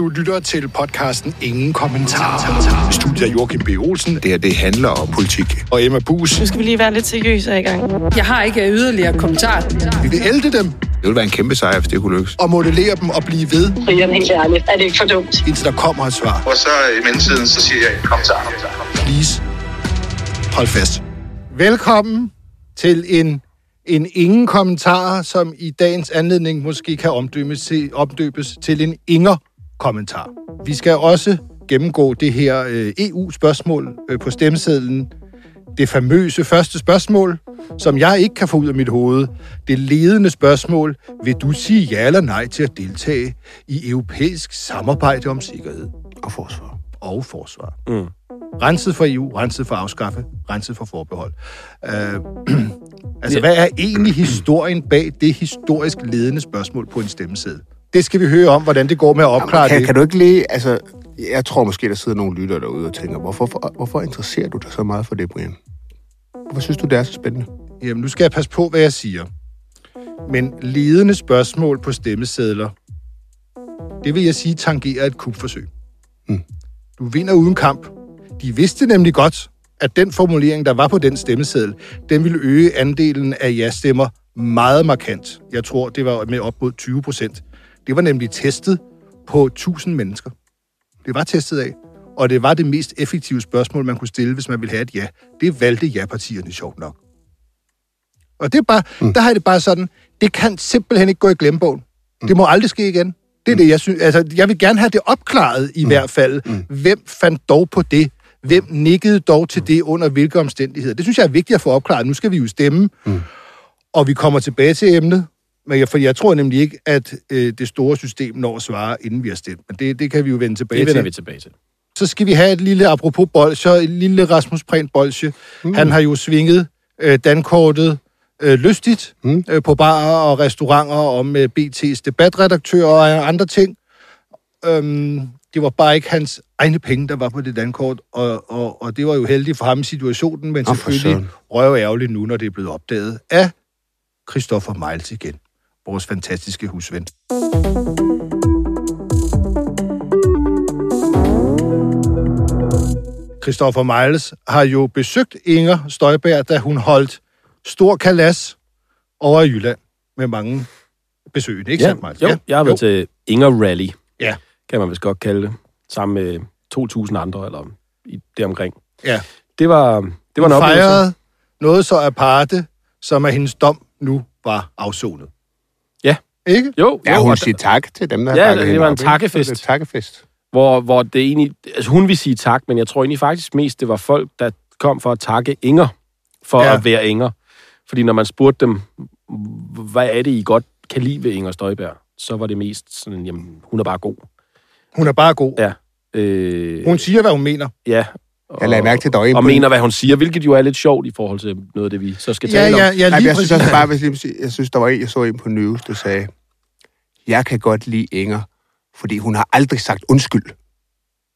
Du lytter til podcasten Ingen Kommentar. Studiet af Joachim B. Olsen. Det her, det handler om politik. Og Emma Bus. Nu skal vi lige være lidt seriøse i gang. Jeg har ikke yderligere kommentar. Vi vil ælde dem Det ville være en kæmpe sejr, hvis det kunne lykkes. og modellere dem og blive ved, Brian, helt ærligt, er det ikke for dumt? indtil der kommer et svar. Og så i mellemtiden, så siger jeg, kom så, kom så. Please. Hold fast. Velkommen til en, en ingen kommentar, som i dagens anledning måske kan omdøbes til, omdøbes til en inger-kommentar. Vi skal også gennemgå det her øh, EU-spørgsmål øh, på stemmesedlen. Det famøse første spørgsmål, som jeg ikke kan få ud af mit hoved. Det ledende spørgsmål, vil du sige ja eller nej til at deltage i europæisk samarbejde om sikkerhed Og forsvar. og forsvar? Mm. Renset for EU, renset for afskaffe, renset for forbehold. Uh, altså, hvad er egentlig historien bag det historisk ledende spørgsmål på en stemmeseddel? Det skal vi høre om, hvordan det går med at opklare kan, det. kan du ikke lige, altså, jeg tror måske, der sidder nogle lyttere derude og tænker, hvorfor, for, hvorfor interesserer du dig så meget for det, Brian? Hvorfor synes du, det er så spændende? Jamen, nu skal jeg passe på, hvad jeg siger. Men ledende spørgsmål på stemmesedler, det vil jeg sige tangerer et kupforsøg. Mm. Du vinder uden kamp. De vidste nemlig godt, at den formulering, der var på den stemmeseddel, den ville øge andelen af ja-stemmer meget markant. Jeg tror, det var med op mod 20 procent. Det var nemlig testet på 1000 mennesker. Det var testet af. Og det var det mest effektive spørgsmål, man kunne stille, hvis man ville have et ja. Det valgte ja-partierne sjovt nok. Og det er bare, mm. der har det bare sådan, det kan simpelthen ikke gå i glemmebogen. Mm. Det må aldrig ske igen. Det er det, jeg synes. Altså, jeg vil gerne have det opklaret i mm. hvert fald. Mm. Hvem fandt dog på det? Hvem nikkede dog til det under hvilke omstændigheder? Det synes jeg er vigtigt at få opklaret. Nu skal vi jo stemme, mm. og vi kommer tilbage til emnet. Men jeg, for jeg tror nemlig ikke, at øh, det store system når at svare, inden vi har stemt. Men det, det kan vi jo vende tilbage Det vender til. vi tilbage til. Så skal vi have et lille, apropos bolsjer, et lille Rasmus Prehn bolsje. Mm. Han har jo svinget øh, dankortet øh, lystigt mm. øh, på barer og restauranter om øh, BT's debatredaktør og andre ting. Øhm, det var bare ikke hans egne penge, der var på det dankort, og, og, og det var jo heldigt for ham i situationen, men for selvfølgelig røv ærgerligt nu, når det er blevet opdaget af Christoffer Miles igen, vores fantastiske husven. Christoffer Miles har jo besøgt Inger Støjberg, da hun holdt stor kalas over i Jylland med mange besøgende, ikke Ja, sandt, Miles? jo, jeg har været til Inger Rally, Ja, kan man vist godt kalde det, sammen med 2.000 andre, eller i det omkring. ja. Det var, det var Hun en oplevelse. noget så aparte, som at hendes dom nu var afsonet. Ikke? Jo, Ja, jo, hun siger tak til dem, der Ja, har det- det var en takkefest. Det takkefest. hvor, hvor det egentlig, altså hun vil sige tak, men jeg tror egentlig faktisk mest, det var folk, der kom for at takke Inger, for Ja. ja. at være Inger. Fordi når man spurgte dem, hvad er det, I godt kan lide ved Inger Støjberg, så var det mest sådan, jamen, hun er bare god. Hun er bare god. Ja. Øh, Hun siger, hvad hun mener. ja. Og, Jeg lagde mærke til, at der var en og mener, hvad hun siger, hvilket jo er lidt sjovt i forhold til noget af det, vi så skal Ja, tale ja, om. ja, Nej, jeg synes også bare, hvis jeg, jeg synes, der var en, jeg så en på News, der sagde, jeg kan godt lide Inger, fordi hun har aldrig sagt undskyld.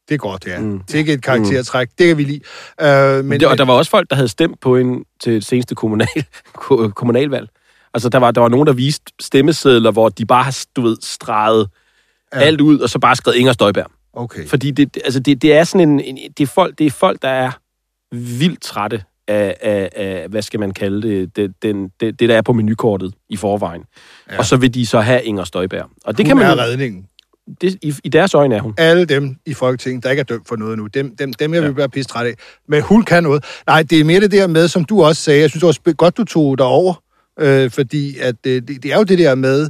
Det er godt, ja. Mm. Mm. Det er ikke et karaktertræk. Det kan vi lide. Øh, men, Men, og der var også folk, der havde stemt på en til det seneste kommunal, ko- kommunalvalg. Altså, der var, der var nogen, der viste stemmesedler, hvor de bare har, du ved, streget ja. alt ud, og så bare skrevet Inger Støjberg. Okay. Fordi det, altså det, det er sådan en, en det, er folk, det er folk, der er vildt trætte af, af, af hvad skal man kalde det, det, den, det, det der er på menukortet i forvejen. Ja. Og så vil de så have Inger Støjberg. Og det hun kan man er redningen. det, i, i deres øjne er hun. Alle dem i Folketinget, der ikke er dømt for noget nu, dem, dem, dem jeg vil Ja. være pisse træt af. Men hun kan noget. Nej, det er mere det der med, som du også sagde, jeg synes også godt, du tog dig over, øh, fordi at, øh, det, det er jo det der med,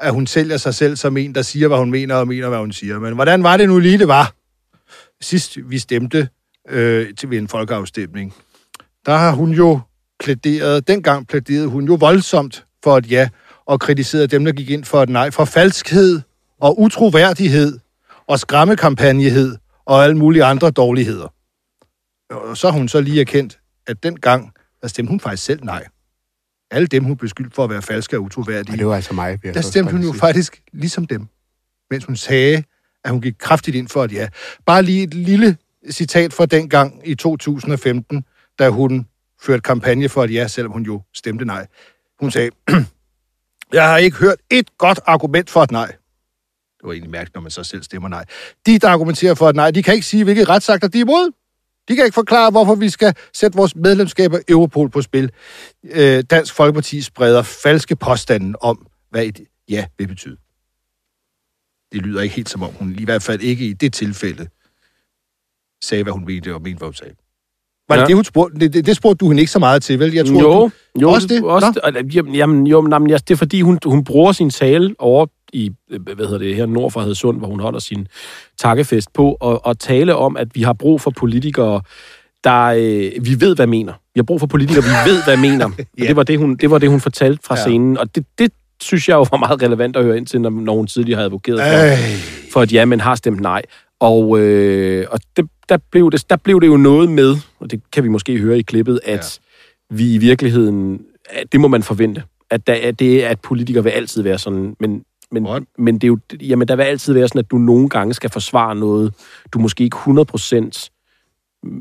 at hun sælger sig selv som en, der siger, hvad hun mener, og mener, hvad hun siger. Men hvordan var det nu lige, det var? Sidst vi stemte øh, til ved en folkeafstemning, der har hun jo plæderet, dengang plæderede hun jo voldsomt for et ja, og kritiserede dem, der gik ind for et nej, for falskhed og utroværdighed og skræmmekampagnehed og alle mulige andre dårligheder. Og så har hun så lige erkendt, at dengang, der stemte hun faktisk selv nej. Alle dem, hun beskyldte for at være falske og utroværdige, Og det var altså mig. der stemte hun jo faktisk ligesom dem, mens hun sagde, at hun gik kraftigt ind for et ja. Bare lige et lille citat fra dengang i 2015, da hun førte kampagne for et ja, selvom hun jo stemte nej. Hun sagde, jeg har ikke hørt et godt argument for et nej. Det var egentlig mærkeligt, når man så selv stemmer nej. De, der argumenterer for et nej, de kan ikke sige, hvilke retsakter de er imod. De kan ikke forklare, hvorfor vi skal sætte vores medlemskab af Europol på spil. Øh, Dansk Folkeparti spreder falske påstande om, hvad et ja vil betyde. Det lyder ikke helt som om, hun i hvert fald ikke i det tilfælde sagde, hvad hun mente, og mente, hvad hun sagde. Var det Ja. det, hun spurgte? Det, det, det spurgte du hende ikke så meget til, vel? Jeg tror, jo, du, jo, også det? Også, Nå. det jamen, jamen, jamen, ja, det er fordi, hun, hun bruger sin tale over i, hvad hedder det, her nord for Hadsund, hvor hun holder sin takkefest på, og, og tale om, at vi har brug for politikere, der øh, vi ved, hvad mener. Vi har brug for politikere, vi ved, hvad mener. Og Ja. det, var det, hun, det var det, hun fortalte fra Ja. scenen, og det, det synes jeg jo var meget relevant at høre ind til, når, når hun tidligere havde advokeret for, for et ja, men har stemt nej. Og, øh, og det, der, blev det, der blev det jo noget med, og det kan vi måske høre i klippet, at ja. vi i virkeligheden, at det må man forvente, at, der, at det er, at politikere vil altid være sådan, men, men, What? men det er jo, jamen, der vil altid være sådan, at du nogle gange skal forsvare noget, du måske ikke 100%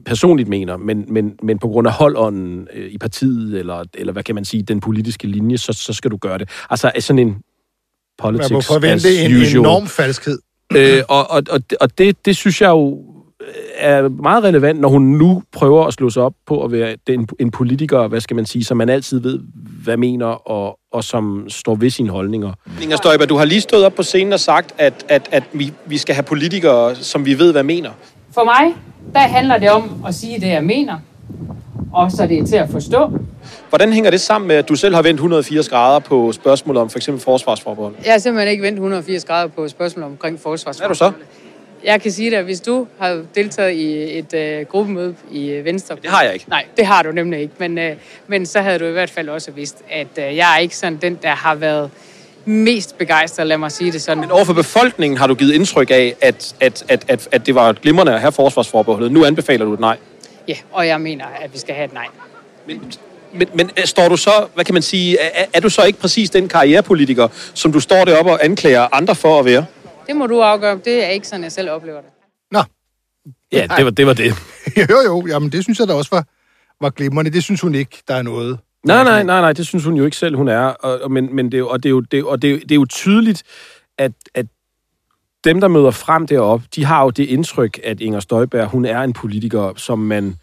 personligt mener, men, men, men på grund af holdånden øh, i partiet, eller, eller hvad kan man sige, den politiske linje, så, så skal du gøre det. Altså sådan en politics Man må forvente en usual. enorm falskhed. Øh, og og, og, og det, det synes jeg jo er meget relevant, når hun nu prøver at slå sig op på at være den, en politiker, hvad skal man sige, som man altid ved, hvad mener, og, og som står ved sine holdninger. Inger Støjberg, du har lige stået op på scenen og sagt, at, at, at vi, vi skal have politikere, som vi ved, hvad mener. For mig, der handler det om at sige det, jeg mener. Og så det er til at forstå. Hvordan hænger det sammen med, at du selv har vendt 180 grader på spørgsmålet om for eksempel forsvarsforbehold? Jeg har simpelthen ikke vendt 180 grader på spørgsmål omkring forsvars. Hvad er du så? Jeg kan sige dig, at hvis du har deltaget i et øh, gruppemøde i øh, Venstre... Det har jeg ikke. Nej, det har du nemlig ikke. Men, øh, men så havde du i hvert fald også vidst, at øh, jeg er ikke sådan den, der har været mest begejstret, lad mig sige det sådan. Men overfor befolkningen har du givet indtryk af, at, at, at, at, at det var glimrende at have forsvarsforbeholdet. Nu anbefaler du et nej. Ja, og jeg mener, at vi skal have et nej. Men, men, men øh, står du så, hvad kan man sige, er, er du så ikke præcis den karrierepolitiker, som du står deroppe og anklager andre for at være? Det må du afgøre. Det er ikke sådan, jeg selv oplever det. Nå, Ja, det var det. Var det. jo jo, jamen det synes jeg da også var, var glimrende. Det synes hun ikke, der er noget. Nej, nej, nej, nej, det synes hun jo ikke selv, hun er. Og, og, men, men det, er jo- og det, er jo, det, og det, er jo- det er jo tydeligt, at, at dem, der møder frem deroppe, de har jo det indtryk, at Inger Støjberg, hun er en politiker, som man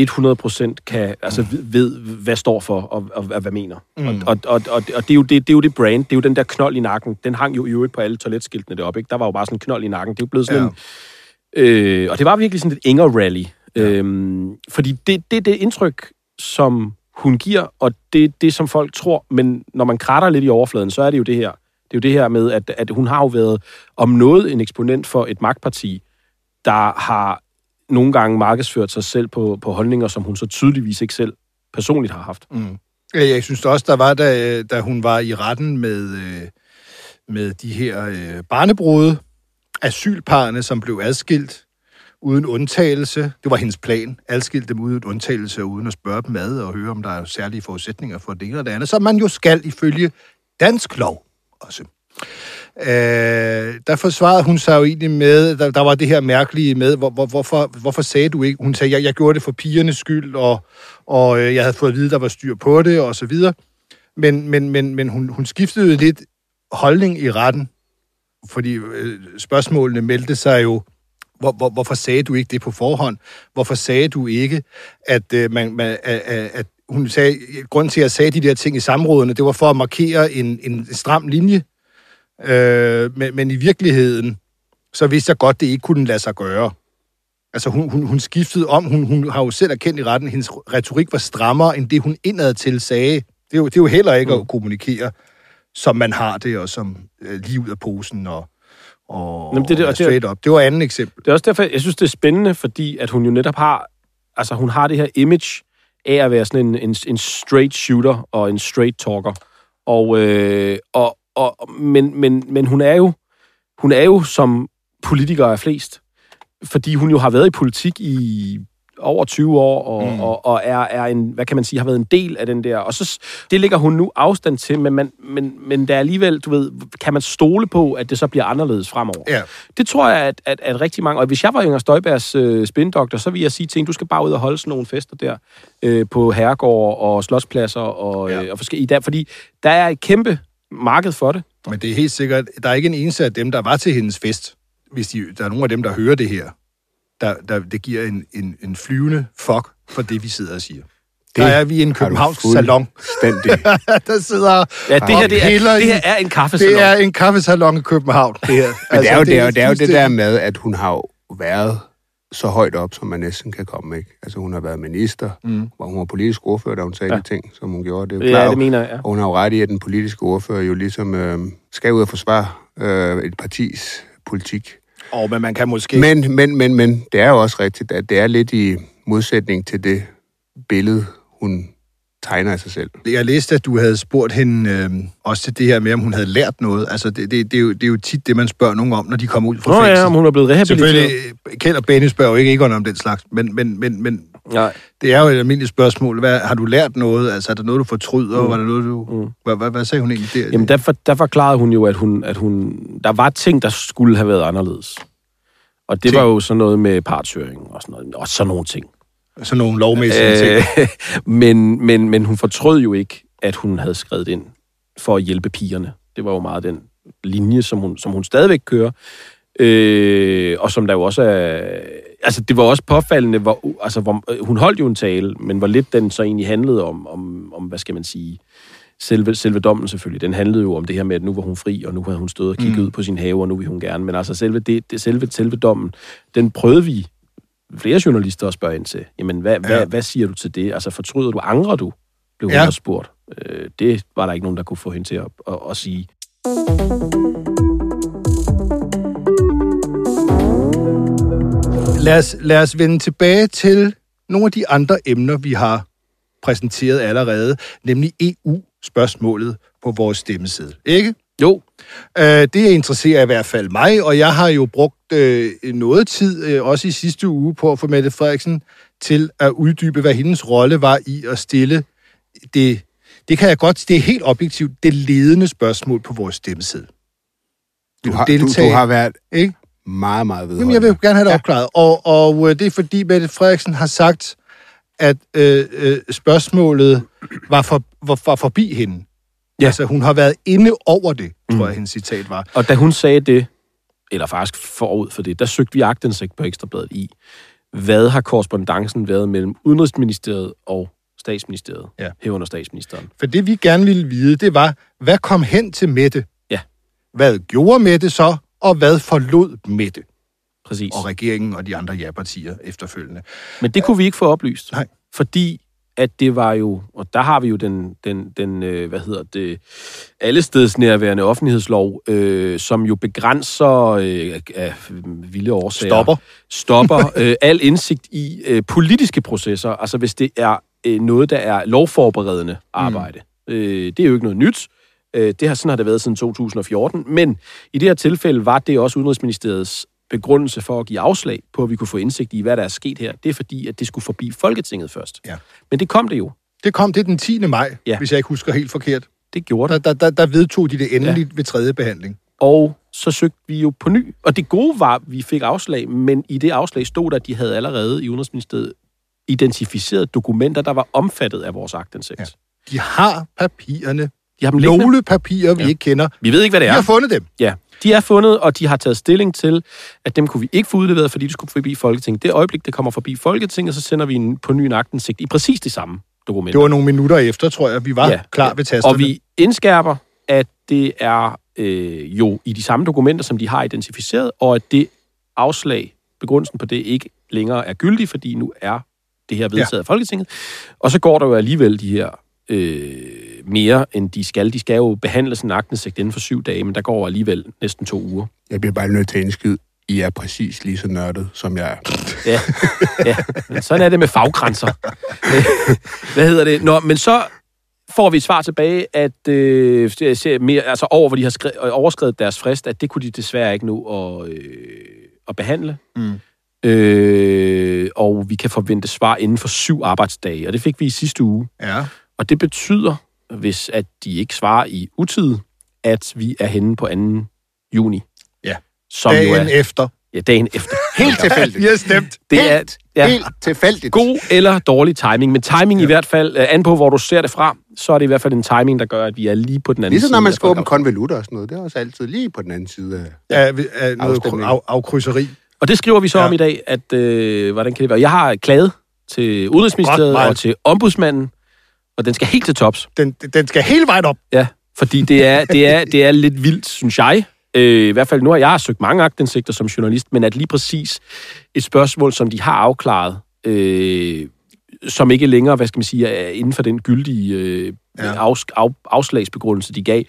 100% kan, altså ved- ved, hvad står for og, og, og hvad mener. Mm. Og, og, og, og, og det, er jo det, det er jo det brand, det er jo den der knold i nakken. Den hang jo i øvrigt på alle toiletskiltene deroppe, ikke? Der var jo bare sådan en knold i nakken. Det er jo blevet sådan Ja. en... Øh, og det var virkelig sådan et Inger-rally. Ja. Øhm, fordi det, det er det indtryk, som hun giver, og det er det, som folk tror. Men når man kratter lidt i overfladen, så er det jo det her. Det er jo det her med, at, at hun har jo været om noget en eksponent for et magtparti, der har nogle gange markedsført sig selv på, på holdninger, som hun så tydeligvis ikke selv personligt har haft. Mm. Jeg synes også, der var, da, da hun var i retten med, øh, med de her øh, barnebrude, asylparerne, som blev adskilt uden undtagelse. Det var hendes plan. Adskilt dem uden undtagelse og uden at spørge dem ad og høre, om der er særlige forudsætninger for det ene eller det andet, som man jo skal ifølge dansk lov også. Øh, der forsvarede hun sig jo egentlig med, der, der var det her mærkelige med, hvor, hvor, hvorfor, hvorfor sagde du ikke? Hun sagde, jeg, jeg gjorde det for pigernes skyld, og, og øh, jeg havde fået at vide, der var styr på det, og så videre. Men, men, men, men hun, hun skiftede lidt holdning i retten, fordi øh, spørgsmålene meldte sig jo, hvor, hvor, hvorfor sagde du ikke det på forhånd? Hvorfor sagde du ikke, at, øh, man, man, at, at, at hun sagde, grunden til, at jeg sagde de der ting i samrådene, det var for at markere en, en stram linje, øh, men, men i virkeligheden, så vidste jeg godt, det ikke kunne lade sig gøre. Altså, hun, hun, hun skiftede om. Hun, hun har jo selv erkendt i retten, at hendes retorik var strammere, end det, hun indad til sagde. Det er jo, det er jo heller ikke mm. at kommunikere, som man har det, og som øh, lige ud af posen og, og, Jamen, det det- og og det straight up. Det var andet eksempel. Det er også derfor, jeg synes, det er spændende, fordi at hun jo netop har, altså hun har det her image af at være sådan en, en, en straight shooter og en straight talker. Og, øh, og, og, men, men, men hun er jo, hun er jo som politiker af flest, fordi hun jo har været i politik i over 20 år, og, mm. og, og er, er en, hvad kan man sige, har været en del af den der, og så, det ligger hun nu afstand til, men, man, men, men der er alligevel, du ved, kan man stole på, at det så bliver anderledes fremover. Ja. Det tror jeg, at, at, at rigtig mange... Og hvis jeg var Inger Støjbergs øh, spindoktor, så ville jeg sige til hende, du skal bare ud og holde sådan nogle fester der øh, på herregård og slotspladser og, ja. øh, og forskellige der, fordi der er et kæmpe marked for det. Men det er helt sikkert, der er ikke en eneste af dem, der var til hendes fest, hvis de, der er nogen af dem, der hører det her, der, der det giver en, en, en flyvende fuck for det, vi sidder og siger. Det der er vi i en københavnsk salon. der sidder Ja, det her, det er, det her er en kaffesalon. Det er en kaffesalon i København, det her. Men det er jo det, er, jo- det, er jo det der med, at hun har jo været så højt op, som man næsten kan komme. Ikke? Altså, hun har været minister, mm. hvor hun var politisk ordfører, da hun sagde Ja. ja. de ting, som hun gjorde. Det er jo Ja, klart, det mener jeg, ja. Og hun har jo ret i, at den politiske ordfører jo ligesom øh, skal ud og forsvare øh, et partis politik. Åh, men man kan måske... Men, men, men, men det er jo også rigtigt, at det er lidt i modsætning til det billede, hun tegner af sig selv. Jeg læste, at du havde spurgt hende øh, også til det her med, om hun havde lært noget. Altså, det, det, det, er, jo, det er jo tit det, man spørger nogen om, når de kommer ud fra Nå fængsel. ja, om hun er blevet rehabiliteret. Selvfølgelig, øh, Kjeld og Benny spørger jo ikke Egon om den slags, men, men, men, men Nej. det er jo et almindeligt spørgsmål. Hvad, har du lært noget? Altså, er der noget, du fortryder? Mm. Var der noget, du... Mm. Hvad, hvad, hvad sagde hun egentlig der? Jamen, der, for, der forklarede hun jo, at, hun, at hun, der var ting, der skulle have været anderledes. Og det Ting? var jo sådan noget med partshøring og sådan noget. Og sådan nogle ting. Sådan nogle lovmæssige ting. Øh, men, men, men hun fortrød jo ikke, at hun havde skrevet ind for at hjælpe pigerne. Det var jo meget den linje, som hun, som hun stadigvæk kører. Øh, og som der jo også er... Altså, det var også påfaldende, hvor, altså, hvor, hun holdt jo en tale, men hvor lidt den så egentlig handlede om, om, om hvad skal man sige, selve, selve dommen selvfølgelig. Den handlede jo om det her med, at nu var hun fri, og nu havde hun stået og kigget mm. ud på sin have, og nu vil hun gerne. Men altså, selve, det, det, selve, selve dommen, den prøvede vi flere journalister at spørge ind til. Jamen, hvad, ja. hvad, hvad siger du til det? Altså, fortryder du, angrer du? Blev hun Ja. ja. også spurgt. Øh, det var der ikke nogen, der kunne få hende til at, at, at sige. Lad os, lad os vende tilbage til nogle af de andre emner, vi har præsenteret allerede, nemlig EU-spørgsmålet på vores stemmeseddel. Ikke? Jo, Øh, det interesserer i hvert fald mig, og jeg har jo brugt øh, noget tid, øh, også i sidste uge, på at få Mette Frederiksen til at uddybe, hvad hendes rolle var i at stille det, det kan jeg godt, det er helt objektivt, det ledende spørgsmål på vores stemmeseddel. Du har, du, du har været Ikke? meget, meget Jamen, jeg vil vedholdende. gerne have det opklaret. Og, og øh, det er fordi, Mette Frederiksen har sagt, at øh, øh, spørgsmålet var, for, var, var forbi hende. Ja. Altså, hun har været inde over det, tror jeg, hendes citat var. og da hun sagde det, eller faktisk forud for det, der søgte vi agtindsigt på Ekstrabladet i, hvad har korrespondancen været mellem Udenrigsministeriet og Statsministeriet, Ja. herunder statsministeren. For det, vi gerne ville vide, det var, hvad kom hen til Mette? Ja. Hvad gjorde Mette så, og hvad forlod Mette? Præcis. Og regeringen og de andre ja-partier efterfølgende. Men det kunne vi ikke få oplyst. Nej. Fordi at det var jo, og der har vi jo den, den, den øh, hvad hedder det, allestedsnærværende offentlighedslov, øh, som jo begrænser øh, af vilde årsager. Stopper. Stopper øh, al indsigt i øh, politiske processer, altså hvis det er øh, noget, der er lovforberedende arbejde. Mm. Øh, det er jo ikke noget nyt. Øh, det har sådan har det været siden 2014, men i det her tilfælde var det også Udenrigsministeriets begrundelse for at give afslag på, at vi kunne få indsigt i, hvad der er sket her. Det er fordi, at det skulle forbi Folketinget først. Ja. Men det kom det jo. Det kom det den 10. maj, ja. Hvis jeg ikke husker helt forkert. Det gjorde det. Der, der, der, vedtog de det endeligt ja. ved tredje behandling. Og så søgte vi jo på ny. Og det gode var, at vi fik afslag, men i det afslag stod der, at de havde allerede i Udenrigsministeriet identificeret dokumenter, der var omfattet af vores agtindsigt. Ja. De har papirerne. De har dem. Nogle papirer, vi ja. Ikke kender. Vi ved ikke, hvad det Vi er. har fundet dem. Ja, de er fundet, og de har taget stilling til, at dem kunne vi ikke få udleveret, fordi de skulle forbi Folketinget. Det øjeblik, det kommer forbi Folketinget, så sender vi en, på ny en aktindsigt i præcis de samme dokumenter. Det var nogle minutter efter, tror jeg, vi var ja. klar ved tasterne. Og vi indskærper, at det er øh, jo i de samme dokumenter, som de har identificeret, og at det afslag, begrundelsen på det, ikke længere er gyldig, fordi nu er det her vedtaget ja. af Folketinget. Og så går der jo alligevel de her øh, mere, end de skal. De skal jo behandle sådan en aktindsigt inden for syv dage, men der går alligevel næsten to uger. Jeg bliver bare nødt til at indskyde. I er præcis lige så nørdet, som jeg er. Ja, ja. Men sådan er det med faggrænser. Hvad hedder det? Nå, men så får vi et svar tilbage, at øh, ser mere, altså over, hvor de har skrevet, overskrevet deres frist, at det kunne de desværre ikke nu at, øh, at behandle. Mm. Øh, og vi kan forvente svar inden for syv arbejdsdage, og det fik vi i sidste uge. Ja. Og det betyder, hvis at de ikke svarer i utid, at vi er henne på 2. juni. Ja. Som jo Dagen er, efter. ja, dagen efter. Helt tilfældigt. Har stemt. Det er, Helt, ja, helt tilfældigt. god eller dårlig timing, men timing ja. i hvert fald, uh, an på, hvor du ser det fra. så er det i hvert fald en timing, der gør, at vi er lige på den anden Ligesom side. når man skal åbne konvolutter og sådan noget. Det er også altid lige på den anden side af... af, af noget af, afkrydseri. Og det skriver vi så Ja. ja. om i dag, at øh, hvordan kan det være? Jeg har klaget til Udenrigsministeriet Godt, og til ombudsmanden, og den skal helt til tops. Den, den skal hele vejen op. Ja, fordi det er, det er, det er lidt vildt, synes jeg. Øh, I hvert fald nu har jeg søgt mange agtindsigter som journalist, men at lige præcis et spørgsmål, som de har afklaret, øh, som ikke længere, hvad skal man sige, er inden for den gyldige øh, ja. af, af, afslagsbegrundelse, de gav,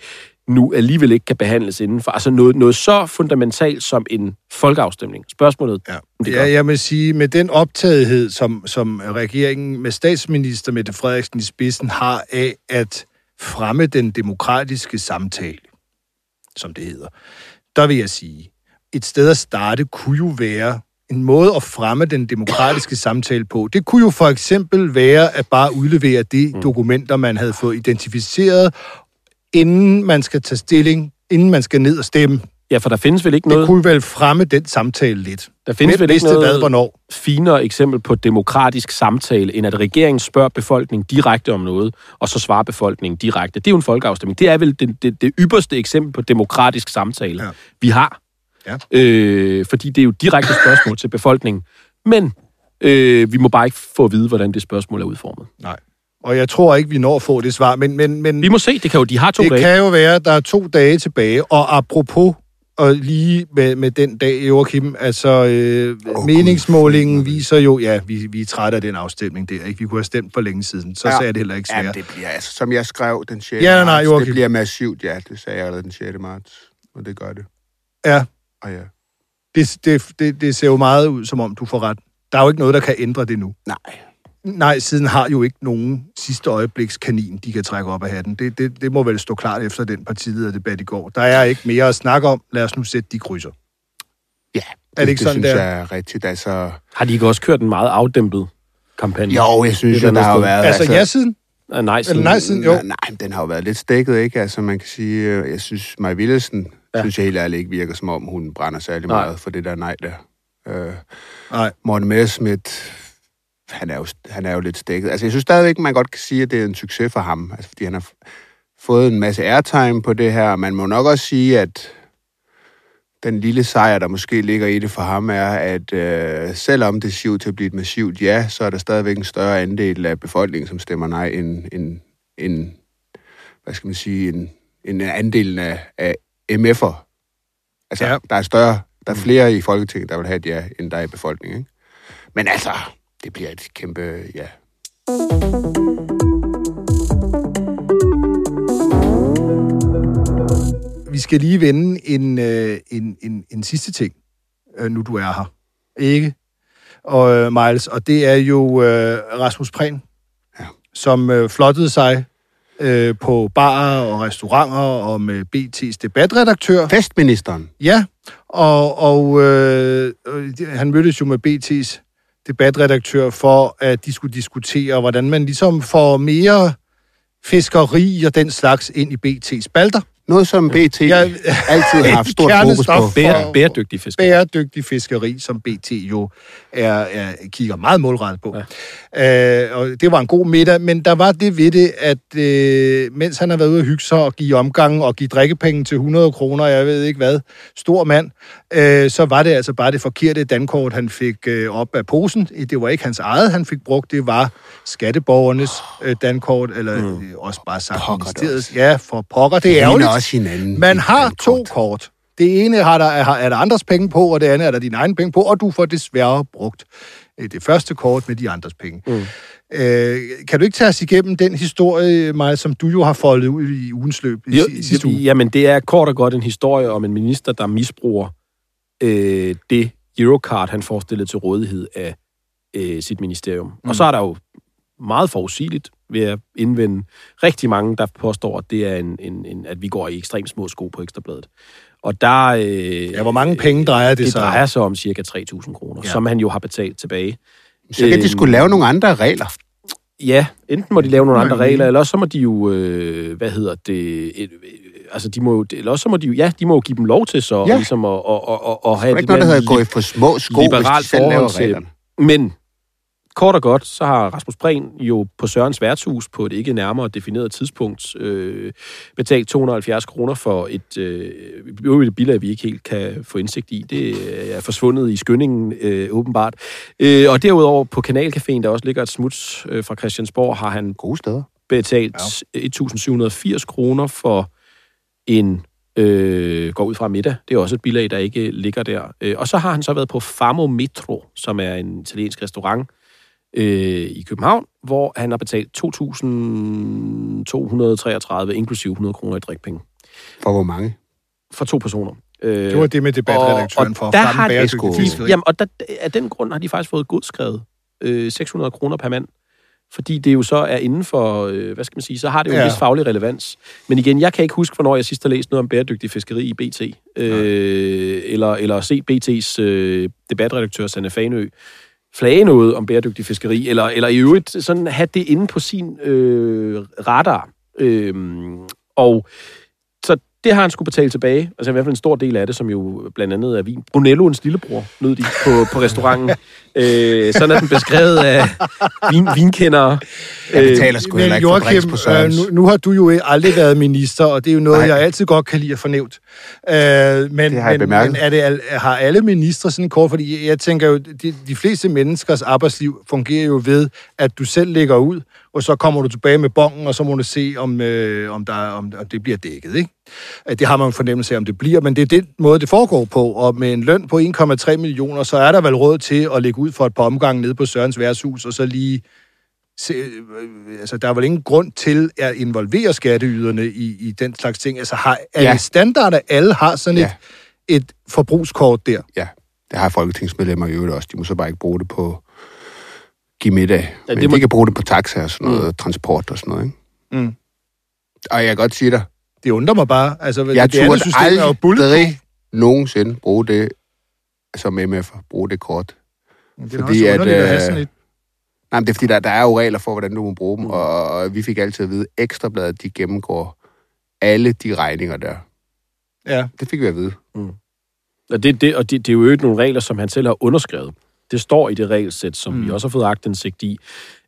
nu alligevel ikke kan behandles inden for. Altså noget, noget så fundamentalt som en folkeafstemning. Spørgsmålet, Ja. det ja, jeg vil sige, med den optagethed, som, som regeringen med statsminister Mette Frederiksen i spidsen har af at fremme den demokratiske samtale, som det hedder, der vil jeg sige, et sted at starte kunne jo være en måde at fremme den demokratiske samtale på. Det kunne jo for eksempel være at bare udlevere de Mm. dokumenter, man havde fået identificeret, inden man skal tage stilling, inden man skal ned og stemme. Ja, for der findes vel ikke Det noget, kunne vel fremme den samtale lidt. der findes Hvem vel ikke vidste hvad, noget hvornår? finere eksempel på demokratisk samtale, end at regeringen spørger befolkningen direkte om noget, og så svarer befolkningen direkte. Det er jo en folkeafstemning. Det er vel det, det, det ypperste eksempel på demokratisk samtale, ja. vi har. Ja. Øh, fordi det er jo direkte spørgsmål til befolkningen. Men øh, vi må bare ikke få at vide, hvordan det spørgsmål er udformet. Nej. Og jeg tror ikke, vi når at få det svar, men, men, men Vi må se, det kan jo, de har to det dage. kan jo være, at der er to dage tilbage. Og apropos, og lige med, med den dag, Joachim, altså øh, oh, meningsmålingen Gud. viser jo, ja, vi, vi er trætte af den afstemning der, ikke? Vi kunne have stemt for længe siden, så Ja. ja. sagde det heller ikke Ja, svært. det bliver altså, som jeg skrev den 6. Ja, nej, marts, Joachim. det bliver massivt, ja. Det sagde jeg allerede den 6. marts, og det gør det. Ja, Og ja. det, det, det, det ser jo meget ud, som om du får ret. Der er jo ikke noget, der kan ændre det nu. Nej. Nej, siden har jo ikke nogen sidste øjebliks kanin, de kan trække op af hatten. Det, det, det må vel stå klart efter den partilederdebat i går. Der er ikke mere at snakke om. Lad os nu sætte de krydser. Ja, Er det ikke det sådan, synes der? jeg er rigtigt. Altså, Har de ikke også kørt en meget afdæmpet kampagne? jo, jeg synes Det er jo, der har jo været... Altså, ja-siden? Ah, nej, Eller nej siden? Jo. Nej, nej, men den har jo været lidt stikket, ikke? Altså, man kan sige, øh, jeg synes, Maja Willesen, ja. Ja. synes jeg helt ærligt ikke virker, som om hun brænder særlig Nej. meget for det der nej der. Øh, Nej. Morten Messerschmidt, han er, jo, han er jo lidt stikket. Altså, jeg synes stadigvæk, man godt kan sige, at det er en succes for ham. Altså, fordi han har fået en masse airtime på det her. Man må nok også sige, at den lille sejr, der måske ligger i det for ham, er, at øh, selvom det ser ud til at blive et massivt ja, så er der stadigvæk en større andel af befolkningen, som stemmer nej, end, end, end hvad skal man sige, en, en andelen af, af MF'er. Altså, Ja. ja. der er større, der er flere i Folketinget, der vil have et ja, end der er i befolkningen. Ikke? Men altså, det bliver et kæmpe ja. Vi skal lige vende en, øh, en, en, en sidste ting, øh, nu du er her. Ikke? Og øh, Miles, og det er jo øh, Rasmus Prehn, Ja. som øh, flottede sig øh, på barer og restauranter og med BT's debatredaktør. Festministeren. Ja, og, og øh, han mødtes jo med BT's debatredaktør for, at de skulle diskutere, hvordan man ligesom får mere fiskeri og den slags ind i BT's spalter. Noget, som BT Ja. altid har haft stort fokus på. Bære, bæredygtig fisk. Bæredygtig fiskeri, som BT jo er, er, kigger meget målrettet på. Ja. Øh, og det var en god middag, men der var det ved det, at øh, mens han har været ude at hygge sig og give omgang og give drikkepenge til 100 kroner, jeg ved ikke hvad, stor mand, øh, så var det altså bare det forkerte dankort, han fik øh, op af posen. Det var ikke hans eget, han fik brugt, det var skatteborgernes øh, dankort, eller mm. øh, også bare sagt ministeriets. Ja, for pokker, det er ærgerligt. Også hinanden. Man i har to kort. Det ene har der, er, er der andres penge på, og det andet er der dine egne penge på, og du får desværre brugt øh, det første kort med de andres penge. Mm. Øh, kan du ikke tage os igennem den historie, Maja, som du jo har foldet ud i ugens løb i Jo, si- sidste uge? Jamen, det er kort og godt en historie om en minister, der misbruger øh, det Eurocard, han får stillet til rådighed af øh, sit ministerium. Mm. Og så er der jo meget forudsigeligt ved at indvende rigtig mange, der påstår, at det er en, en, en, at vi går i ekstremt små sko på Ekstrabladet. Og der... Øh, Ja, hvor mange penge drejer det, det sig? drejer sig om cirka 3.000 kroner, Ja. som han jo har betalt tilbage. Så kan de Øhm, skulle lave nogle andre regler. Ja, enten må de lave nogle andre regler, eller også så må de jo, øh, hvad hedder det, et, øh, altså de må jo, eller også så må de jo, ja, de må jo give dem lov til så, Ja. ligesom at, at, at, at, at have er et ikke noget, der hedder gå i for små sko, hvis de selv laver reglerne. Men kort og godt, så har Rasmus Prehn jo på Sørens værtshus på et ikke nærmere defineret tidspunkt øh, betalt 270 kroner for et øh, øvrigt bilag, vi ikke helt kan få indsigt i. Det er forsvundet i skyndingen, øh, åbenbart. Øh, og derudover på Kanalcaféen, der også ligger et smuts øh, fra Christiansborg, har han Gode steder. betalt ja. 1.780 kroner for en øh, går ud fra middag. Det er også et bilag, der ikke ligger der. Øh, og så har han så været på Famo Metro, som er en italiensk restaurant øh, i København, hvor han har betalt 2.233, inklusive 100 kroner i drikpenge. For hvor mange? For to personer. Øh, Det var det med debatredaktøren og for der at fremme bæredygtig. Jamen, og der, af den grund har de faktisk fået godskrevet øh, 600 kroner per mand. Fordi det jo så er inden for, øh, hvad skal man sige, så har det jo ja. Ja. en vis faglig relevans. Men igen, jeg kan ikke huske, hvornår jeg sidst har læst noget om bæredygtig fiskeri i BT. Øh, eller, eller set BT's øh, debatredaktør, Sanne Fanø, flage noget om bæredygtig fiskeri, eller, eller i øvrigt sådan have det inde på sin øh, radar. Øh, og det har han skulle betale tilbage. Altså i hvert fald en stor del af det, som jo blandt andet er vin. Brunelloens lillebror, nød de på, på restauranten. øh, sådan er den beskrevet af vin, vinkendere. Jeg Øh, betaler sgu heller ikke Joachim, på øh, nu, nu har du jo aldrig været minister, og det er jo noget, Nej. Jeg altid godt kan lide at fornævnt. Øh, men Det har jeg men, men er det, har alle ministre sådan kort? Fordi jeg tænker jo, de, de fleste menneskers arbejdsliv fungerer jo ved, at du selv lægger ud, og så kommer du tilbage med bongen, og så må du se, om, øh, om, der, om, om det bliver dækket. Ikke? Øh, Det har man en fornemmelse af, om det bliver, men det er den måde, det foregår på. Og med en løn på 1,3 millioner, så er der vel råd til at lægge ud for et par omgange nede på Sørens værtshus, og så lige se, øh, altså, der er vel ingen grund til at involvere skatteyderne i, i den slags ting. Altså, har, er ja. det standard, at alle har sådan Ja. et, et forbrugskort der? Ja, det har folketingsmedlemmer i øvrigt også. De må så bare ikke bruge det på give middag. Ja, det Men må- de kan bruge det på taxa og sådan noget, mm. transport og sådan noget. Ikke? Mm. Og jeg kan godt sige dig, Det undrer mig bare. Altså, jeg det turde er aldrig nogensinde bruge det som MF'er, bruge det kort. Det er fordi at, at, have øh, sådan et... Nej, men det er fordi, der, der er jo regler for, hvordan du må bruge dem, mm. og, og vi fik altid at vide, at Ekstrabladet, de gennemgår alle de regninger der. Ja. Det fik vi at vide. Og det, det, og det, det er jo ikke nogle regler, som han selv har underskrevet. Det står i det regelsæt, som mm. vi også har fået agtindsigt i,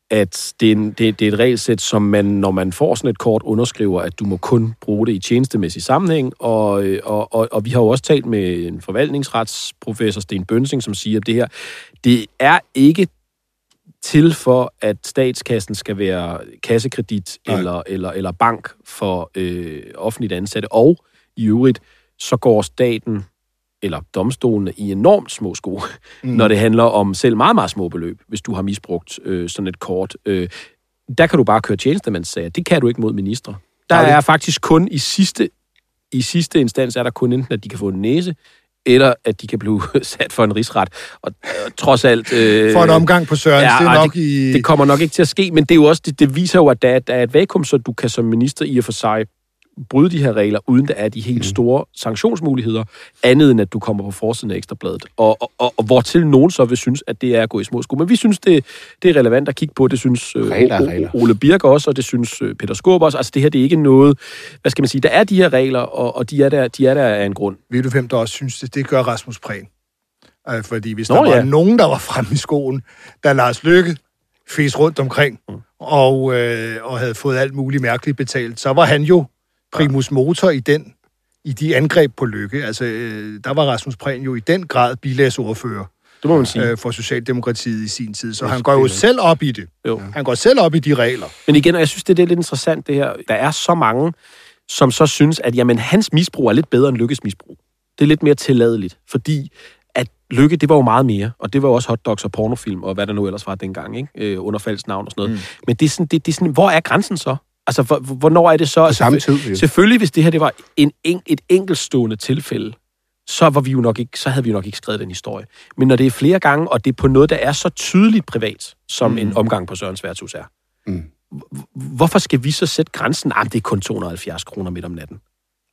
at det er, en, det, det er et regelsæt, som man, når man får sådan et kort, underskriver, at du må kun bruge det i tjenestemæssig sammenhæng. Og, øh, og, og, og vi har jo også talt med en forvaltningsretsprofessor, Sten Bønsing, som siger, at det her, det er ikke til for, at statskassen skal være kassekredit Nej. eller, eller, eller bank for øh, offentligt ansatte. Og i øvrigt, så går staten eller domstolene i enormt små sko, mm. når det handler om selv meget, meget små beløb, hvis du har misbrugt øh, sådan et kort. Øh, der kan du bare køre tjenestemandssager. Det kan du ikke mod ministre. Der Nej, er faktisk kun i sidste, i sidste instans, er der kun enten, at de kan få en næse, eller at de kan blive sat for en rigsret. Og øh, trods alt... Øh, For en omgang på Søren, det er nok det, i... det kommer nok ikke til at ske, men det, er jo også, det, det viser jo, at der, er- der er et vakuum, så du kan som minister i og for sig bryde de her regler, uden der er de helt store sanktionsmuligheder, andet end at du kommer på forsiden af Ekstrabladet. Og, og, og, og hvortil nogen så vil synes, at det er at gå i små sko. Men vi synes, det, det er relevant at kigge på. Det synes øh, Regler er regler. Ole Birk også, og det synes øh, Peter Skåb også. Altså det her, det er ikke noget... Hvad skal man sige? Der er de her regler, og, og de, er der, de er der af en grund. Ved du, hvem der også synes det? Det gør Rasmus Prehn. Øh, Fordi hvis Nå, der var ja. nogen, der var fremme i skoen, da Lars Lykke fes rundt omkring, Mm. og, øh, og havde fået alt muligt mærkeligt betalt, så var han jo primus motor i den i de angreb på Lykke. Altså, øh, der var Rasmus Prehn jo i den grad bilagsordfører Det må man sige. øh, for Socialdemokratiet i sin tid. Så han går jo selv op i det. Jo. Han går selv op i de regler. Men igen, og jeg synes, det, det er lidt interessant, det her. Der er så mange, som så synes, at jamen, hans misbrug er lidt bedre end Lykkes misbrug. Det er lidt mere tilladeligt, fordi at Lykke, det var jo meget mere, og det var jo også hotdogs og pornofilm, og hvad der nu ellers var dengang, ikke? Øh, under falsk navn og sådan noget. Mm. Men det er, sådan, det, det er sådan, hvor er grænsen så? Altså, hvor, hvornår er det så? På samme tid, jo. Selvfølgelig, hvis det her det var en, en, et enkeltstående tilfælde, så, var vi jo nok ikke, så havde vi jo nok ikke skrevet den historie. Men når det er flere gange, og det er på noget, der er så tydeligt privat, som mm. en omgang på Sørens værtshus er, Mm. hvorfor skal vi så sætte grænsen? Ah, det er kun 270 kroner midt om natten.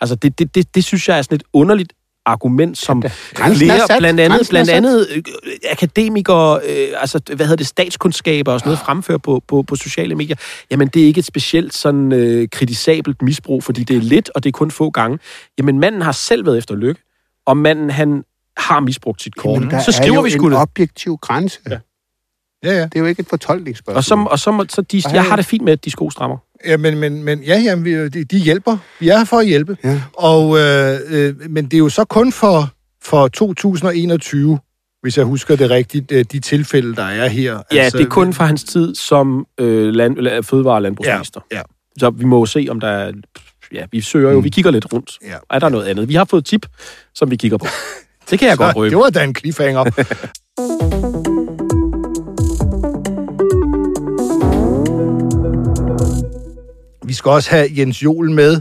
Altså, det, det, det, det synes jeg er sådan et underligt argument, som flere, sat. blandt andet, blandt andet øh, akademikere, øh, altså, hvad hedder det, statskundskaber og sådan noget, fremfører på, på, på sociale medier. Jamen, det er ikke et specielt sådan øh, kritisabelt misbrug, fordi det er lidt, og det er kun få gange. Jamen, manden har selv været efter lykke, og manden, han har misbrugt sit kort. Men der så er skriver jo vi en sgu det. objektiv grænse. Ja. Ja, ja. Det er jo ikke et fortolkningsspørgsmål. Og så, og så, må- så de, jeg har det fint med, at de sko strammer. Ja, men, men, men ja, ja, vi, de, de hjælper. Vi er her for at hjælpe. Ja. Og, øh, øh, men det er jo så kun for, for 2021, hvis jeg husker det rigtigt, øh, de tilfælde, der er her. Ja, altså, det er kun for hans tid som øh, land, eller fødevare- og landbrugsminister. Ja, ja. Så vi må jo se, om der er... Ja, vi søger jo, vi kigger lidt rundt. Ja. Er der noget andet? Vi har fået tip, som vi kigger på. Det kan jeg godt Så, røbe. det var da en cliffhanger. Vi skal også have Jens Jol med.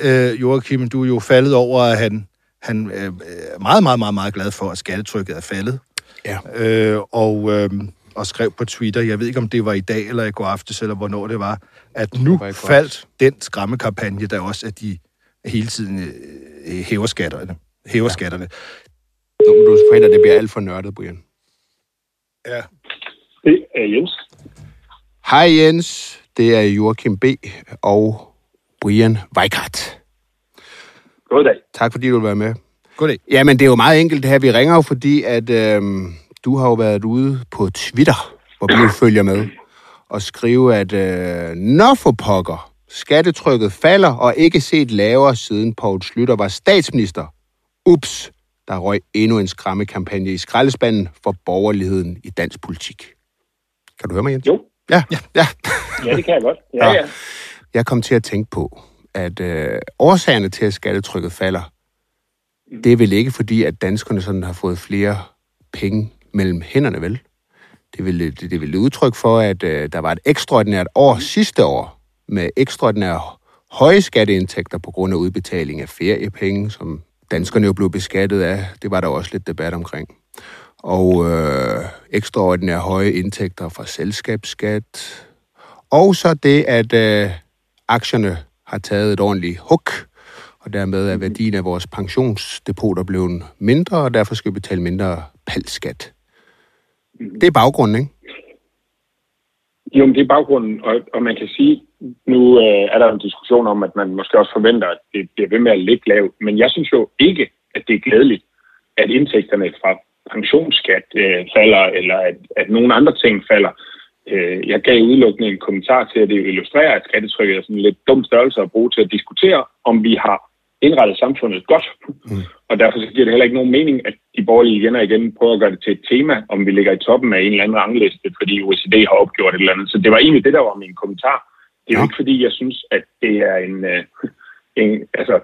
Øh, Joachim, du er jo faldet over, at han, han øh, er meget, meget, meget, meget glad for, at skattetrykket er faldet. Ja. Øh, og, øh, og skrev på Twitter, jeg ved ikke, om det var i dag eller i går aftes, eller hvornår det var, at nu var faldt den skræmmekampagne, der også, at de hele tiden øh, hæver skatterne. Hæver ja. skatterne. Nu må du forhindre, at det bliver alt for nørdet, Brian. Ja. Det er Jens. Hej Jens, det er Joachim B. og Brian Weikart. God dag. Tak fordi du vil være med. Goddag. Jamen, det er jo meget enkelt det her. Vi ringer jo, fordi at øhm, du har jo været ude på Twitter, hvor vi følger med, og skrive, at øh, når for pokker, skattetrykket falder og ikke set lavere siden Poul Slytter var statsminister. Ups, der røg endnu en skræmmekampagne i skraldespanden for borgerligheden i dansk politik. Kan du høre mig, Jens? Jo. Ja, ja. ja. Ja, det kan jeg godt. Ja, Ja. ja. Jeg kom til at tænke på, at øh, årsagerne til, at skattetrykket falder, det er vel ikke fordi, at danskerne sådan har fået flere penge mellem hænderne, vel? Det er vel, det, det er vel et udtryk for, at øh, der var et ekstraordinært år sidste år, med ekstraordinære høje skatteindtægter på grund af udbetaling af feriepenge, som danskerne jo blev beskattet af. Det var der også lidt debat omkring. Og øh, ekstraordinære høje indtægter fra selskabsskat, og så det, at øh, aktierne har taget et ordentligt hug, og dermed er værdien af vores pensionsdepoter blevet mindre, og derfor skal vi betale mindre palskat. Det er baggrunden, ikke? Jo, men det er baggrunden, og, og man kan sige, nu øh, er der en diskussion om, at man måske også forventer, at det bliver ved med at ligge lavt, men jeg synes jo ikke, at det er glædeligt, at indtægterne fra pensionsskat øh, falder, eller at, at nogle andre ting falder. Øh, jeg gav udelukkende en kommentar til, at det illustrerer, at skattetrykket er sådan en lidt dum størrelse at bruge til at diskutere, om vi har indrettet samfundet godt. Mm. Og derfor så giver det heller ikke nogen mening, at de borgerlige igen og igen prøver at gøre det til et tema, om vi ligger i toppen af en eller anden rangliste, fordi OECD har opgjort et eller andet. Så det var egentlig det, der var min kommentar. Det er jo Ja. ikke fordi, jeg synes, at det er en, øh, en altså,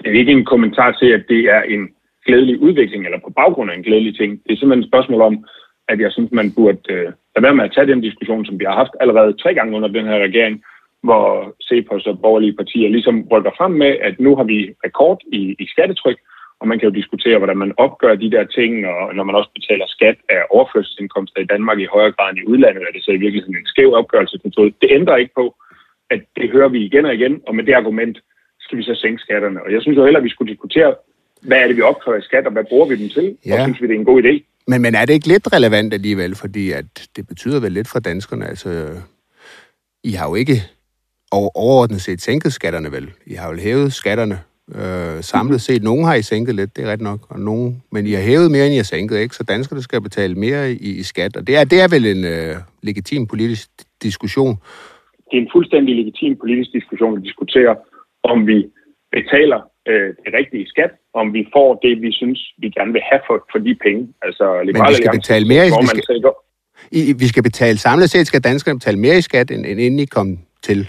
det er ikke en kommentar til, at det er en glædelig udvikling, eller på baggrund af en glædelig ting. Det er simpelthen et spørgsmål om, at jeg synes, man burde øh, lade være med at tage den diskussion, som vi har haft allerede tre gange under den her regering, hvor CEPOS og borgerlige partier ligesom rykker frem med, at nu har vi rekord i, i skattetryk, og man kan jo diskutere, hvordan man opgør de der ting, og når man også betaler skat af overførselsindkomster i Danmark i højere grad end i udlandet, er det så i virkeligheden en skæv opgørelsesmetode. Det ændrer ikke på, at det hører vi igen og igen, og med det argument skal vi så sænke skatterne. Og jeg synes jo heller, at vi skulle diskutere, hvad er det, vi opkræver i skat, og hvad bruger vi dem til, Ja. og synes vi, det er en god idé. Men, men er det ikke lidt relevant alligevel, fordi at det betyder vel lidt for danskerne, altså, I har jo ikke over, overordnet set sænket skatterne vel. I har jo hævet skatterne øh, samlet set. Nogle har I sænket lidt, det er ret nok, og nogen, men I har hævet mere, end I har sænket, ikke? Så danskerne skal betale mere i, i skat, og det er, det er vel en øh, legitim politisk diskussion. det er en fuldstændig legitim politisk diskussion at diskutere, om vi betaler øh, det rigtige skat, om vi får det, vi synes, vi gerne vil have for, for de penge. Altså, Liberal vi skal betale mere, skal- tænker, I, vi skal betale, samlet set skal danskerne betale mere i skat, end, end inden I kom til.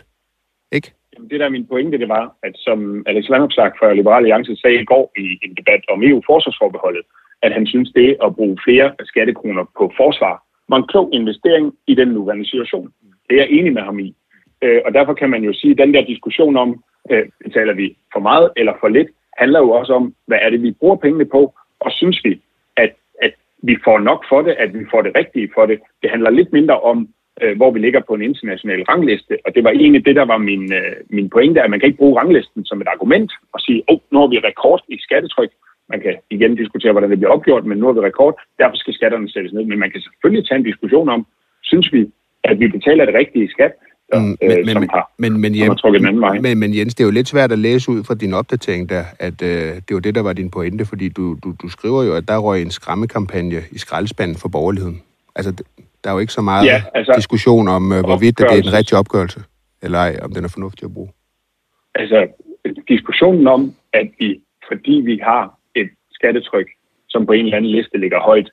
Ikke? Jamen, det der er min pointe, det var, at som Alex Vanopslagh fra Liberal Alliance sagde i går i en debat om EU-forsvarsforbeholdet, at han synes, det at bruge flere skattekroner på forsvar var en klog investering i den nuværende situation. Det er jeg enig med ham i. Øh, og derfor kan man jo sige, at den der diskussion om, øh, betaler vi for meget eller for lidt, handler jo også om, hvad er det, vi bruger pengene på, og synes vi, at, at vi får nok for det, at vi får det rigtige for det. Det handler lidt mindre om, øh, hvor vi ligger på en international rangliste, og det var egentlig det, der var min, øh, min pointe, at man kan ikke bruge ranglisten som et argument og sige, åh, oh, nu har vi rekord i skattetryk. Man kan igen diskutere, hvordan det bliver opgjort, men nu har vi rekord, derfor skal skatterne sættes ned. Men man kan selvfølgelig tage en diskussion om, synes vi, at vi betaler det rigtige skat, der, Mm, øh, men, som men, har men, men, som har trukket den anden vej. men, men Jens, det er jo lidt svært at læse ud fra din opdatering der, at øh, det var det, der var din pointe, fordi du, du, du skriver jo, at der røg en skræmmekampagne i skraldespanden for borgerligheden. Altså, Der er jo ikke så meget Ja, altså, diskussion om, øh, hvorvidt det er en rigtig opgørelse, eller ej, om den er fornuftig at bruge. altså diskussionen om, at vi, fordi vi har et skattetryk, som på en eller anden liste ligger højt,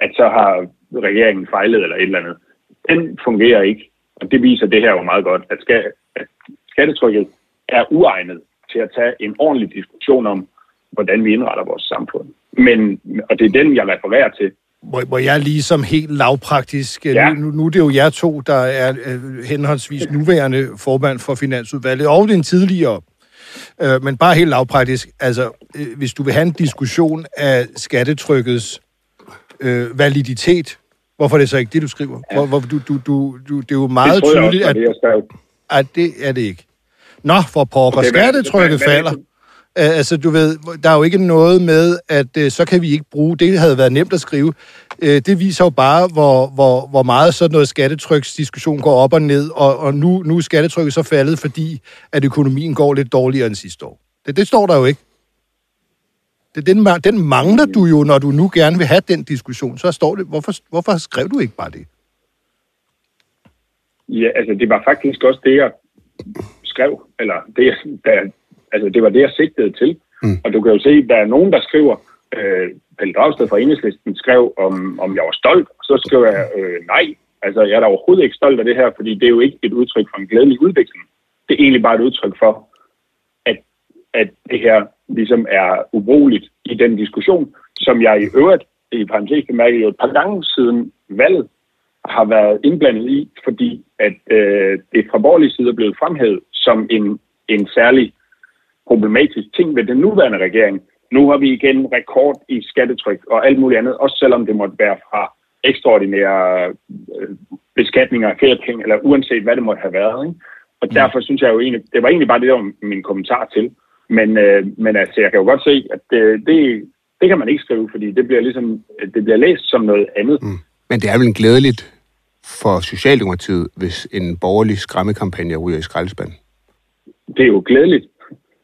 at så har regeringen fejlet eller et eller andet, den fungerer ikke. Og det viser det her jo meget godt, at, skal, at skattetrykket er uegnet til at tage en ordentlig diskussion om, hvordan vi indretter vores samfund. Men, og det er den, jeg refererer til. Hvor, hvor jeg ligesom helt lavpraktisk, ja. Ja. nu, nu er det jo jer to, der er øh, henholdsvis nuværende formand for Finansudvalget, og den tidligere, øh, men bare helt lavpraktisk, altså øh, hvis du vil have en diskussion af skattetrykkets øh, validitet, hvorfor er det så ikke det, du skriver? Hvor, hvor, du, du, du, du, det er jo meget det tydeligt, også, at, det, at det er det ikke. Nå, for pokker, Okay, hvad- skattetrykket hvad- hvad- falder. Øh, Altså, du ved, der er jo ikke noget med, at øh, så kan vi ikke bruge, det havde været nemt at skrive. Øh, det viser jo bare, hvor, hvor, hvor meget sådan noget skattetryksdiskussion går op og ned, og, og nu, nu er skattetrykket så faldet, fordi at økonomien går lidt dårligere end sidste år. Det, det står der jo ikke. Det, den, den mangler du jo, når du nu gerne vil have den diskussion. Så står det, hvorfor, hvorfor skrev du ikke bare det? Ja, altså det var faktisk også det, jeg skrev, eller det, jeg, der, altså det var det, jeg sigtede til. Mm. Og du kan jo se, der er nogen, der skriver, øh, Pelle Dragsted fra Enhedslisten skrev, om, om jeg var stolt, og så skrev jeg, øh, nej, altså jeg er da overhovedet ikke stolt af det her, fordi det er jo ikke et udtryk for en glædelig udvikling. Det er egentlig bare et udtryk for, at, at det her ligesom er ubrugeligt i den diskussion, som jeg i øvrigt, i parentes bemærket, jo et par gange siden valget, har været indblandet i, fordi at øh, det fra borgerlig side er blevet fremhævet som en, en særlig problematisk ting ved den nuværende regering. Nu har vi igen rekord i skattetryk og alt muligt andet, også selvom det måtte være fra ekstraordinære øh, beskatninger af feriepenge, eller uanset hvad det måtte have været. Ikke? Og derfor synes jeg jo egentlig, det var egentlig bare det, der var min kommentar til. Men, øh, men altså, jeg kan jo godt se, at det, det, det kan man ikke skrive, fordi det bliver ligesom, det bliver læst som noget andet. Mm. Men det er vel glædeligt for Socialdemokratiet, hvis en borgerlig skræmmekampagne ryger i skraldespanden. det er jo glædeligt,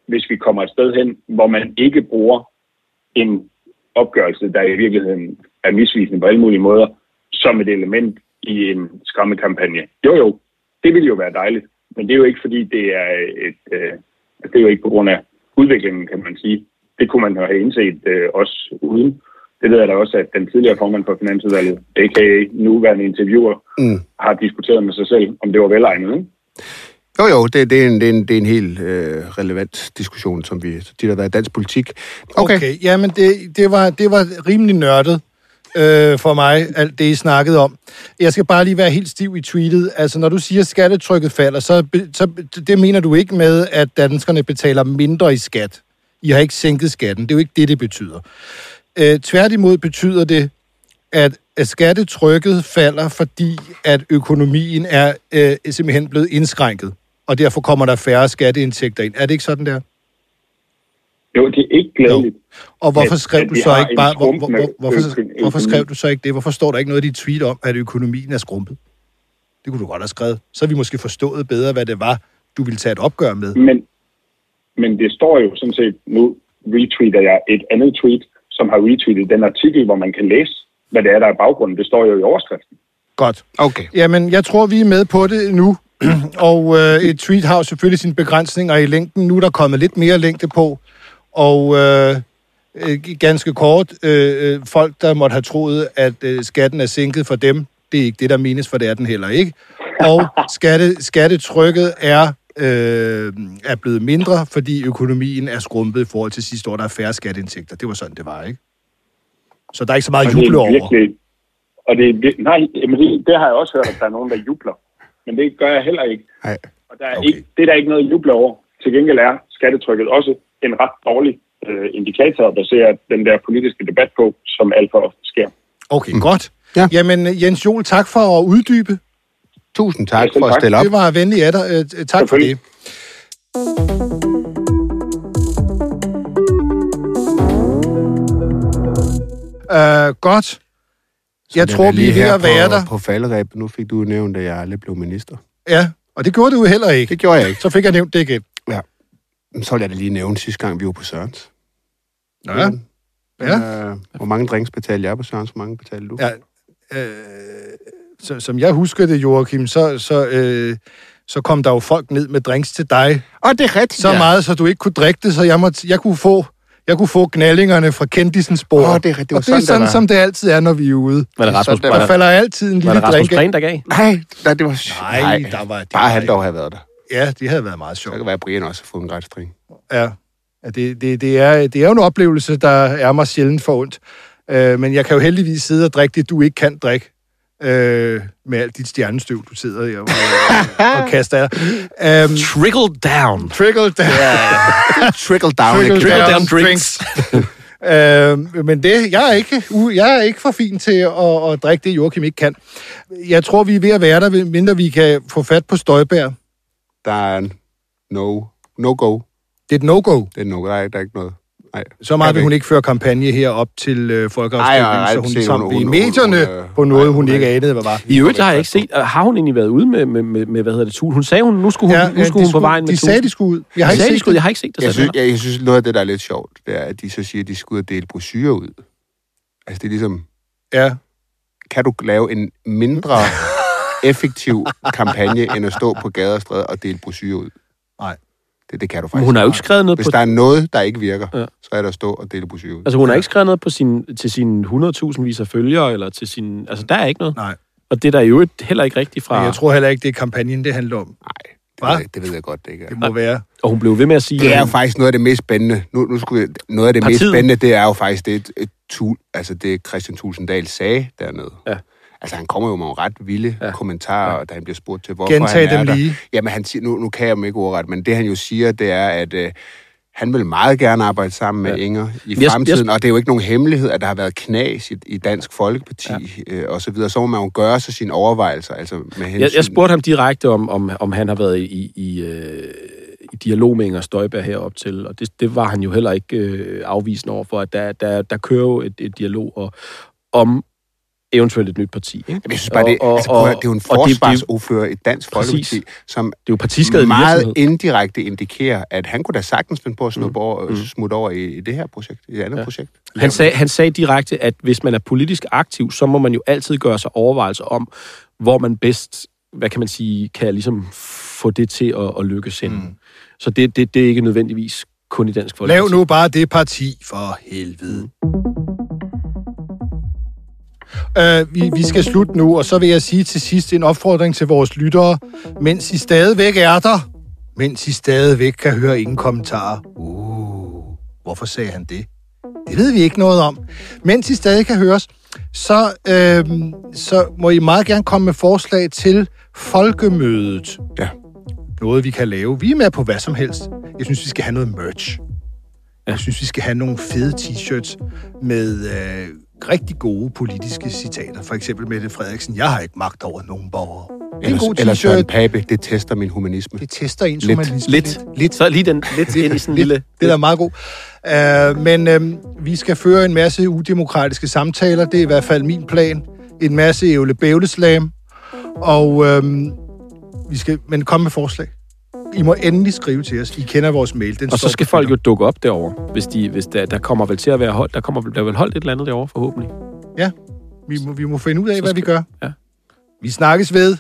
hvis vi kommer et sted hen, hvor man ikke bruger en opgørelse, der i virkeligheden er misvisende på alle mulige måder, som et element i en skræmmekampagne. Jo jo, det ville jo være dejligt, men det er jo ikke fordi, det er et, øh, det er jo ikke på grund af udviklingen, kan man sige. Det kunne man jo have indset øh, også uden. Det ved jeg da også, at den tidligere formand for Finansudvalget, a.k.a. nuværende interviewer, Mm. har diskuteret med sig selv, om det var velegnet. Ikke? Jo, jo, det, det, er, en, det, er, en, det er en helt øh, relevant diskussion, som vi tit har været i dansk politik. Okay. okay. Okay, jamen det, det, var, det var rimelig nørdet øh, for mig, alt det I snakkede om. Jeg skal bare lige være helt stiv i tweetet. Altså, når du siger, at skattetrykket falder, så, så det mener du ikke med, at danskerne betaler mindre i skat. I har ikke sænket skatten. Det er jo ikke det, det betyder. Øh, tværtimod betyder det, at at skattetrykket falder, fordi at økonomien er øh, simpelthen blevet indskrænket, og derfor kommer der færre skatteindtægter ind. Er det ikke sådan der? Jo, det er ikke glædeligt. Og hvorfor skrev at du så ikke bare... Hvor, hvor, hvor, hvorfor, økonomi. hvorfor skrev du så ikke det? Hvorfor står der ikke noget i dit tweet om, at økonomien er skrumpet? Det kunne du godt have skrevet. Så har vi måske forstået bedre, hvad det var, du ville tage et opgør med. Men, men det står jo sådan set, nu retweeter jeg et andet tweet, som har retweetet den artikel, hvor man kan læse, hvad det er, der er baggrunden. Det står jo i overskriften. Godt. Okay. Jamen, jeg tror, vi er med på det nu. og øh, et tweet har jo selvfølgelig sine begrænsninger i længden. Nu er der kommet lidt mere længde på. Og øh, øh, ganske kort, øh, øh, folk, der måtte have troet, at øh, skatten er sænket for dem, det er ikke det, der menes, for det er den heller ikke. Og skatte, skattetrykket er, øh, er blevet mindre, fordi økonomien er skrumpet i forhold til sidste år. Der er færre skatteindtægter. Det var sådan, det var, ikke? Så der er ikke så meget er over. virkelig, og det, er nej, jamen det, det har jeg også hørt, at der er nogen, der jubler. Men det gør jeg heller ikke. Nej. Og der er okay. ikke, det er der ikke noget at juble over. Til gengæld er skattetrykket også en ret dårlig øh, indikator at basere den der politiske debat på, som alt for ofte sker. Okay, mm. godt. Ja. Jamen, Jens Jol, tak for at uddybe. Tusind tak Ja, for at tak. stille op. Det var venligt af dig. Øh, øh, Tak for det. Uh, godt. Jeg Så tror, er vi lige er ved at være på, der. På falderæb. Nu fik du nævnt, at jeg aldrig blev minister. Ja, og det gjorde du heller ikke. Det gjorde jeg ikke. Så fik jeg nævnt det igen. Så vil jeg da lige nævne sidste gang, vi var på Sørens. Ja. Ja. Øh, hvor mange drinks betalte jeg på Sørens? Hvor mange betalte du? ja. Øh, så, som jeg husker det, Joachim, så, så, øh, så kom der jo folk ned med drinks til dig. Og det er rigtigt. Så ja. meget, så du ikke kunne drikke det, så jeg, måtte, jeg kunne få... Jeg kunne få knallingerne fra kendisens bord. Åh, det er rigtigt. Det var og det er sådan, det sådan, var. som det altid er, når vi er ude. Var det Rasmus, der var Der det, falder altid en var lille det Rasmus drink. af. Prehn, der gav? Nej, nej, det var... Nej, der var- det Bare var han dog havde været der. Ja, det havde været meget Så sjovt. kan være, at Brian også har fået en gratis drink. Ja, ja det, det, det, er, det er jo en oplevelse, der er mig sjældent for ondt. Øh, men jeg kan jo heldigvis sidde og drikke det, du ikke kan drikke. Øh, med alt dit stjernestøv, du sidder der og, og kaster af. Um, Trickle down. trickle down. Trickle down. Trickle? Trickle down down drinks. øh, men det, jeg er, ikke, jeg er ikke for fin til at, at drikke det, Joachim ikke kan. Jeg tror, vi er ved at være der, mindre vi kan få fat på Støjbær. Der er en no, no go. Det er et no-go. Det er no, der er, der er ikke noget. Nej. Så meget vil vi hun ikke føre kampagne her op til øh, folkeafstemningen, så hun se, ligesom hun- i hun- medierne hun, øh, på noget, ej, hun hun ikke er- anede, hvad var. I øvrigt har jeg ikke set, har hun egentlig været ude med, med, med, med hvad hedder det, Thule? Hun sagde, hun, nu skulle hun, nu skulle de hun på vejen med De sagde, de skulle ud. Jeg har de ikke sagde, de set skulle, det. jeg har ikke set det. Jeg synes, jeg, jeg synes, noget af det, der er lidt sjovt, det er, at de så siger, at de skal ud og dele brochurer ud. Altså, det er ligesom, Ja. kan du lave en mindre effektiv kampagne, end at stå på gader og stræder og dele brochurer ud? Nej. Det, det kan du Men faktisk hun har jo ikke skrevet noget Hvis på... der er noget, der ikke virker, Ja. så er der at stå og dele brochurer ud. Altså, hun har ikke skrevet noget på sin, til sine 100.000 vis af følgere, eller til sin... Altså, der er ikke noget. Nej. Og det er der i øvrigt heller ikke rigtigt fra... Men jeg tror heller ikke, det er kampagnen, det handler om. Nej, det, Hva? ved jeg, det ved jeg godt, det ikke er. Det må være. Og hun blev ved med at sige... Det er jo faktisk noget af det mest spændende. Nu, nu skulle jeg, noget af det Partiet. mest spændende, det er jo faktisk det, et, et, altså det Christian Tulsendal sagde dernede. Ja. Altså, han kommer jo med nogle ret vilde Ja. kommentarer, ja. da han bliver spurgt til, hvorfor Gentag han er dem der. lige. Jamen, han siger, nu, nu kan jeg dem ikke ordret, men det han jo siger, det er, at øh, han vil meget gerne arbejde sammen med Ja. Inger i Jeg- fremtiden, og det er jo ikke nogen hemmelighed, at der har været knas i, i Dansk Folkeparti ja. øh, og så videre. Så må man jo gøre sig sine overvejelser, altså med hensyn... Jeg, jeg spurgte ham direkte, om, om, om han har været i, i, øh, i dialog med Inger Støjberg herop til, og det, det var han jo heller ikke øh, afvisende over for, at der, der, der kører jo et, et dialog og, om eventuelt et nyt parti. Ikke? Jamen, jeg synes bare, det, Og- og- altså, prøv at høre, og- det er jo en forsvarsordfører i Dansk Præcis. Folkeparti, som Det er jo partiskadelig meget virksomhed. indirekte indikerer, at han kunne da sagtens finde på at snuppe over, Mm. smutte over i, i det her projekt, i et andet Ja. projekt. Han sagde, han sagde direkte, at hvis man er politisk aktiv, så må man jo altid gøre sig overvejelser om, hvor man bedst, hvad kan man sige, kan ligesom få det til at, at lykkes hen. Mm. Så det, det, det er ikke nødvendigvis kun i Dansk Folkeparti. Lav nu bare det parti for helvede. Uh, vi, vi skal slutte nu, og så vil jeg sige til sidst en opfordring til vores lyttere. Mens I stadigvæk er der, mens I stadigvæk kan høre ingen kommentarer. Uh, hvorfor sagde han det? Det ved vi ikke noget om. Mens I stadig kan høres, så, øh, så må I meget gerne komme med forslag til folkemødet. Ja. Noget, vi kan lave. Vi er med på hvad som helst. Jeg synes, vi skal have noget merch. Jeg synes, vi skal have nogle fede t-shirts med øh, rigtig gode politiske citater. For eksempel Mette Frederiksen, jeg har ikke magt over nogen borgere. Det er en god eller Søren. Pape, det tester min humanisme. Det tester ens Lidt. humanisme. Lidt. lidt. Så lige den lidt ind i sådan en lille... Det er da meget god. Uh, men uh, vi skal føre en masse udemokratiske samtaler. Det er i hvert fald min plan. En masse ævle bævleslam. Og uh, vi skal men komme med forslag. I må endelig skrive til os. I kender vores mail. Den Og så skal folk jo dukke op derovre, hvis, de, hvis der, der kommer vel til at være holdt. Der kommer vel- der er vel holdt et eller andet derovre, forhåbentlig. Vi må, vi må finde ud af, Så hvad vi skal- gør. ja. Vi snakkes ved.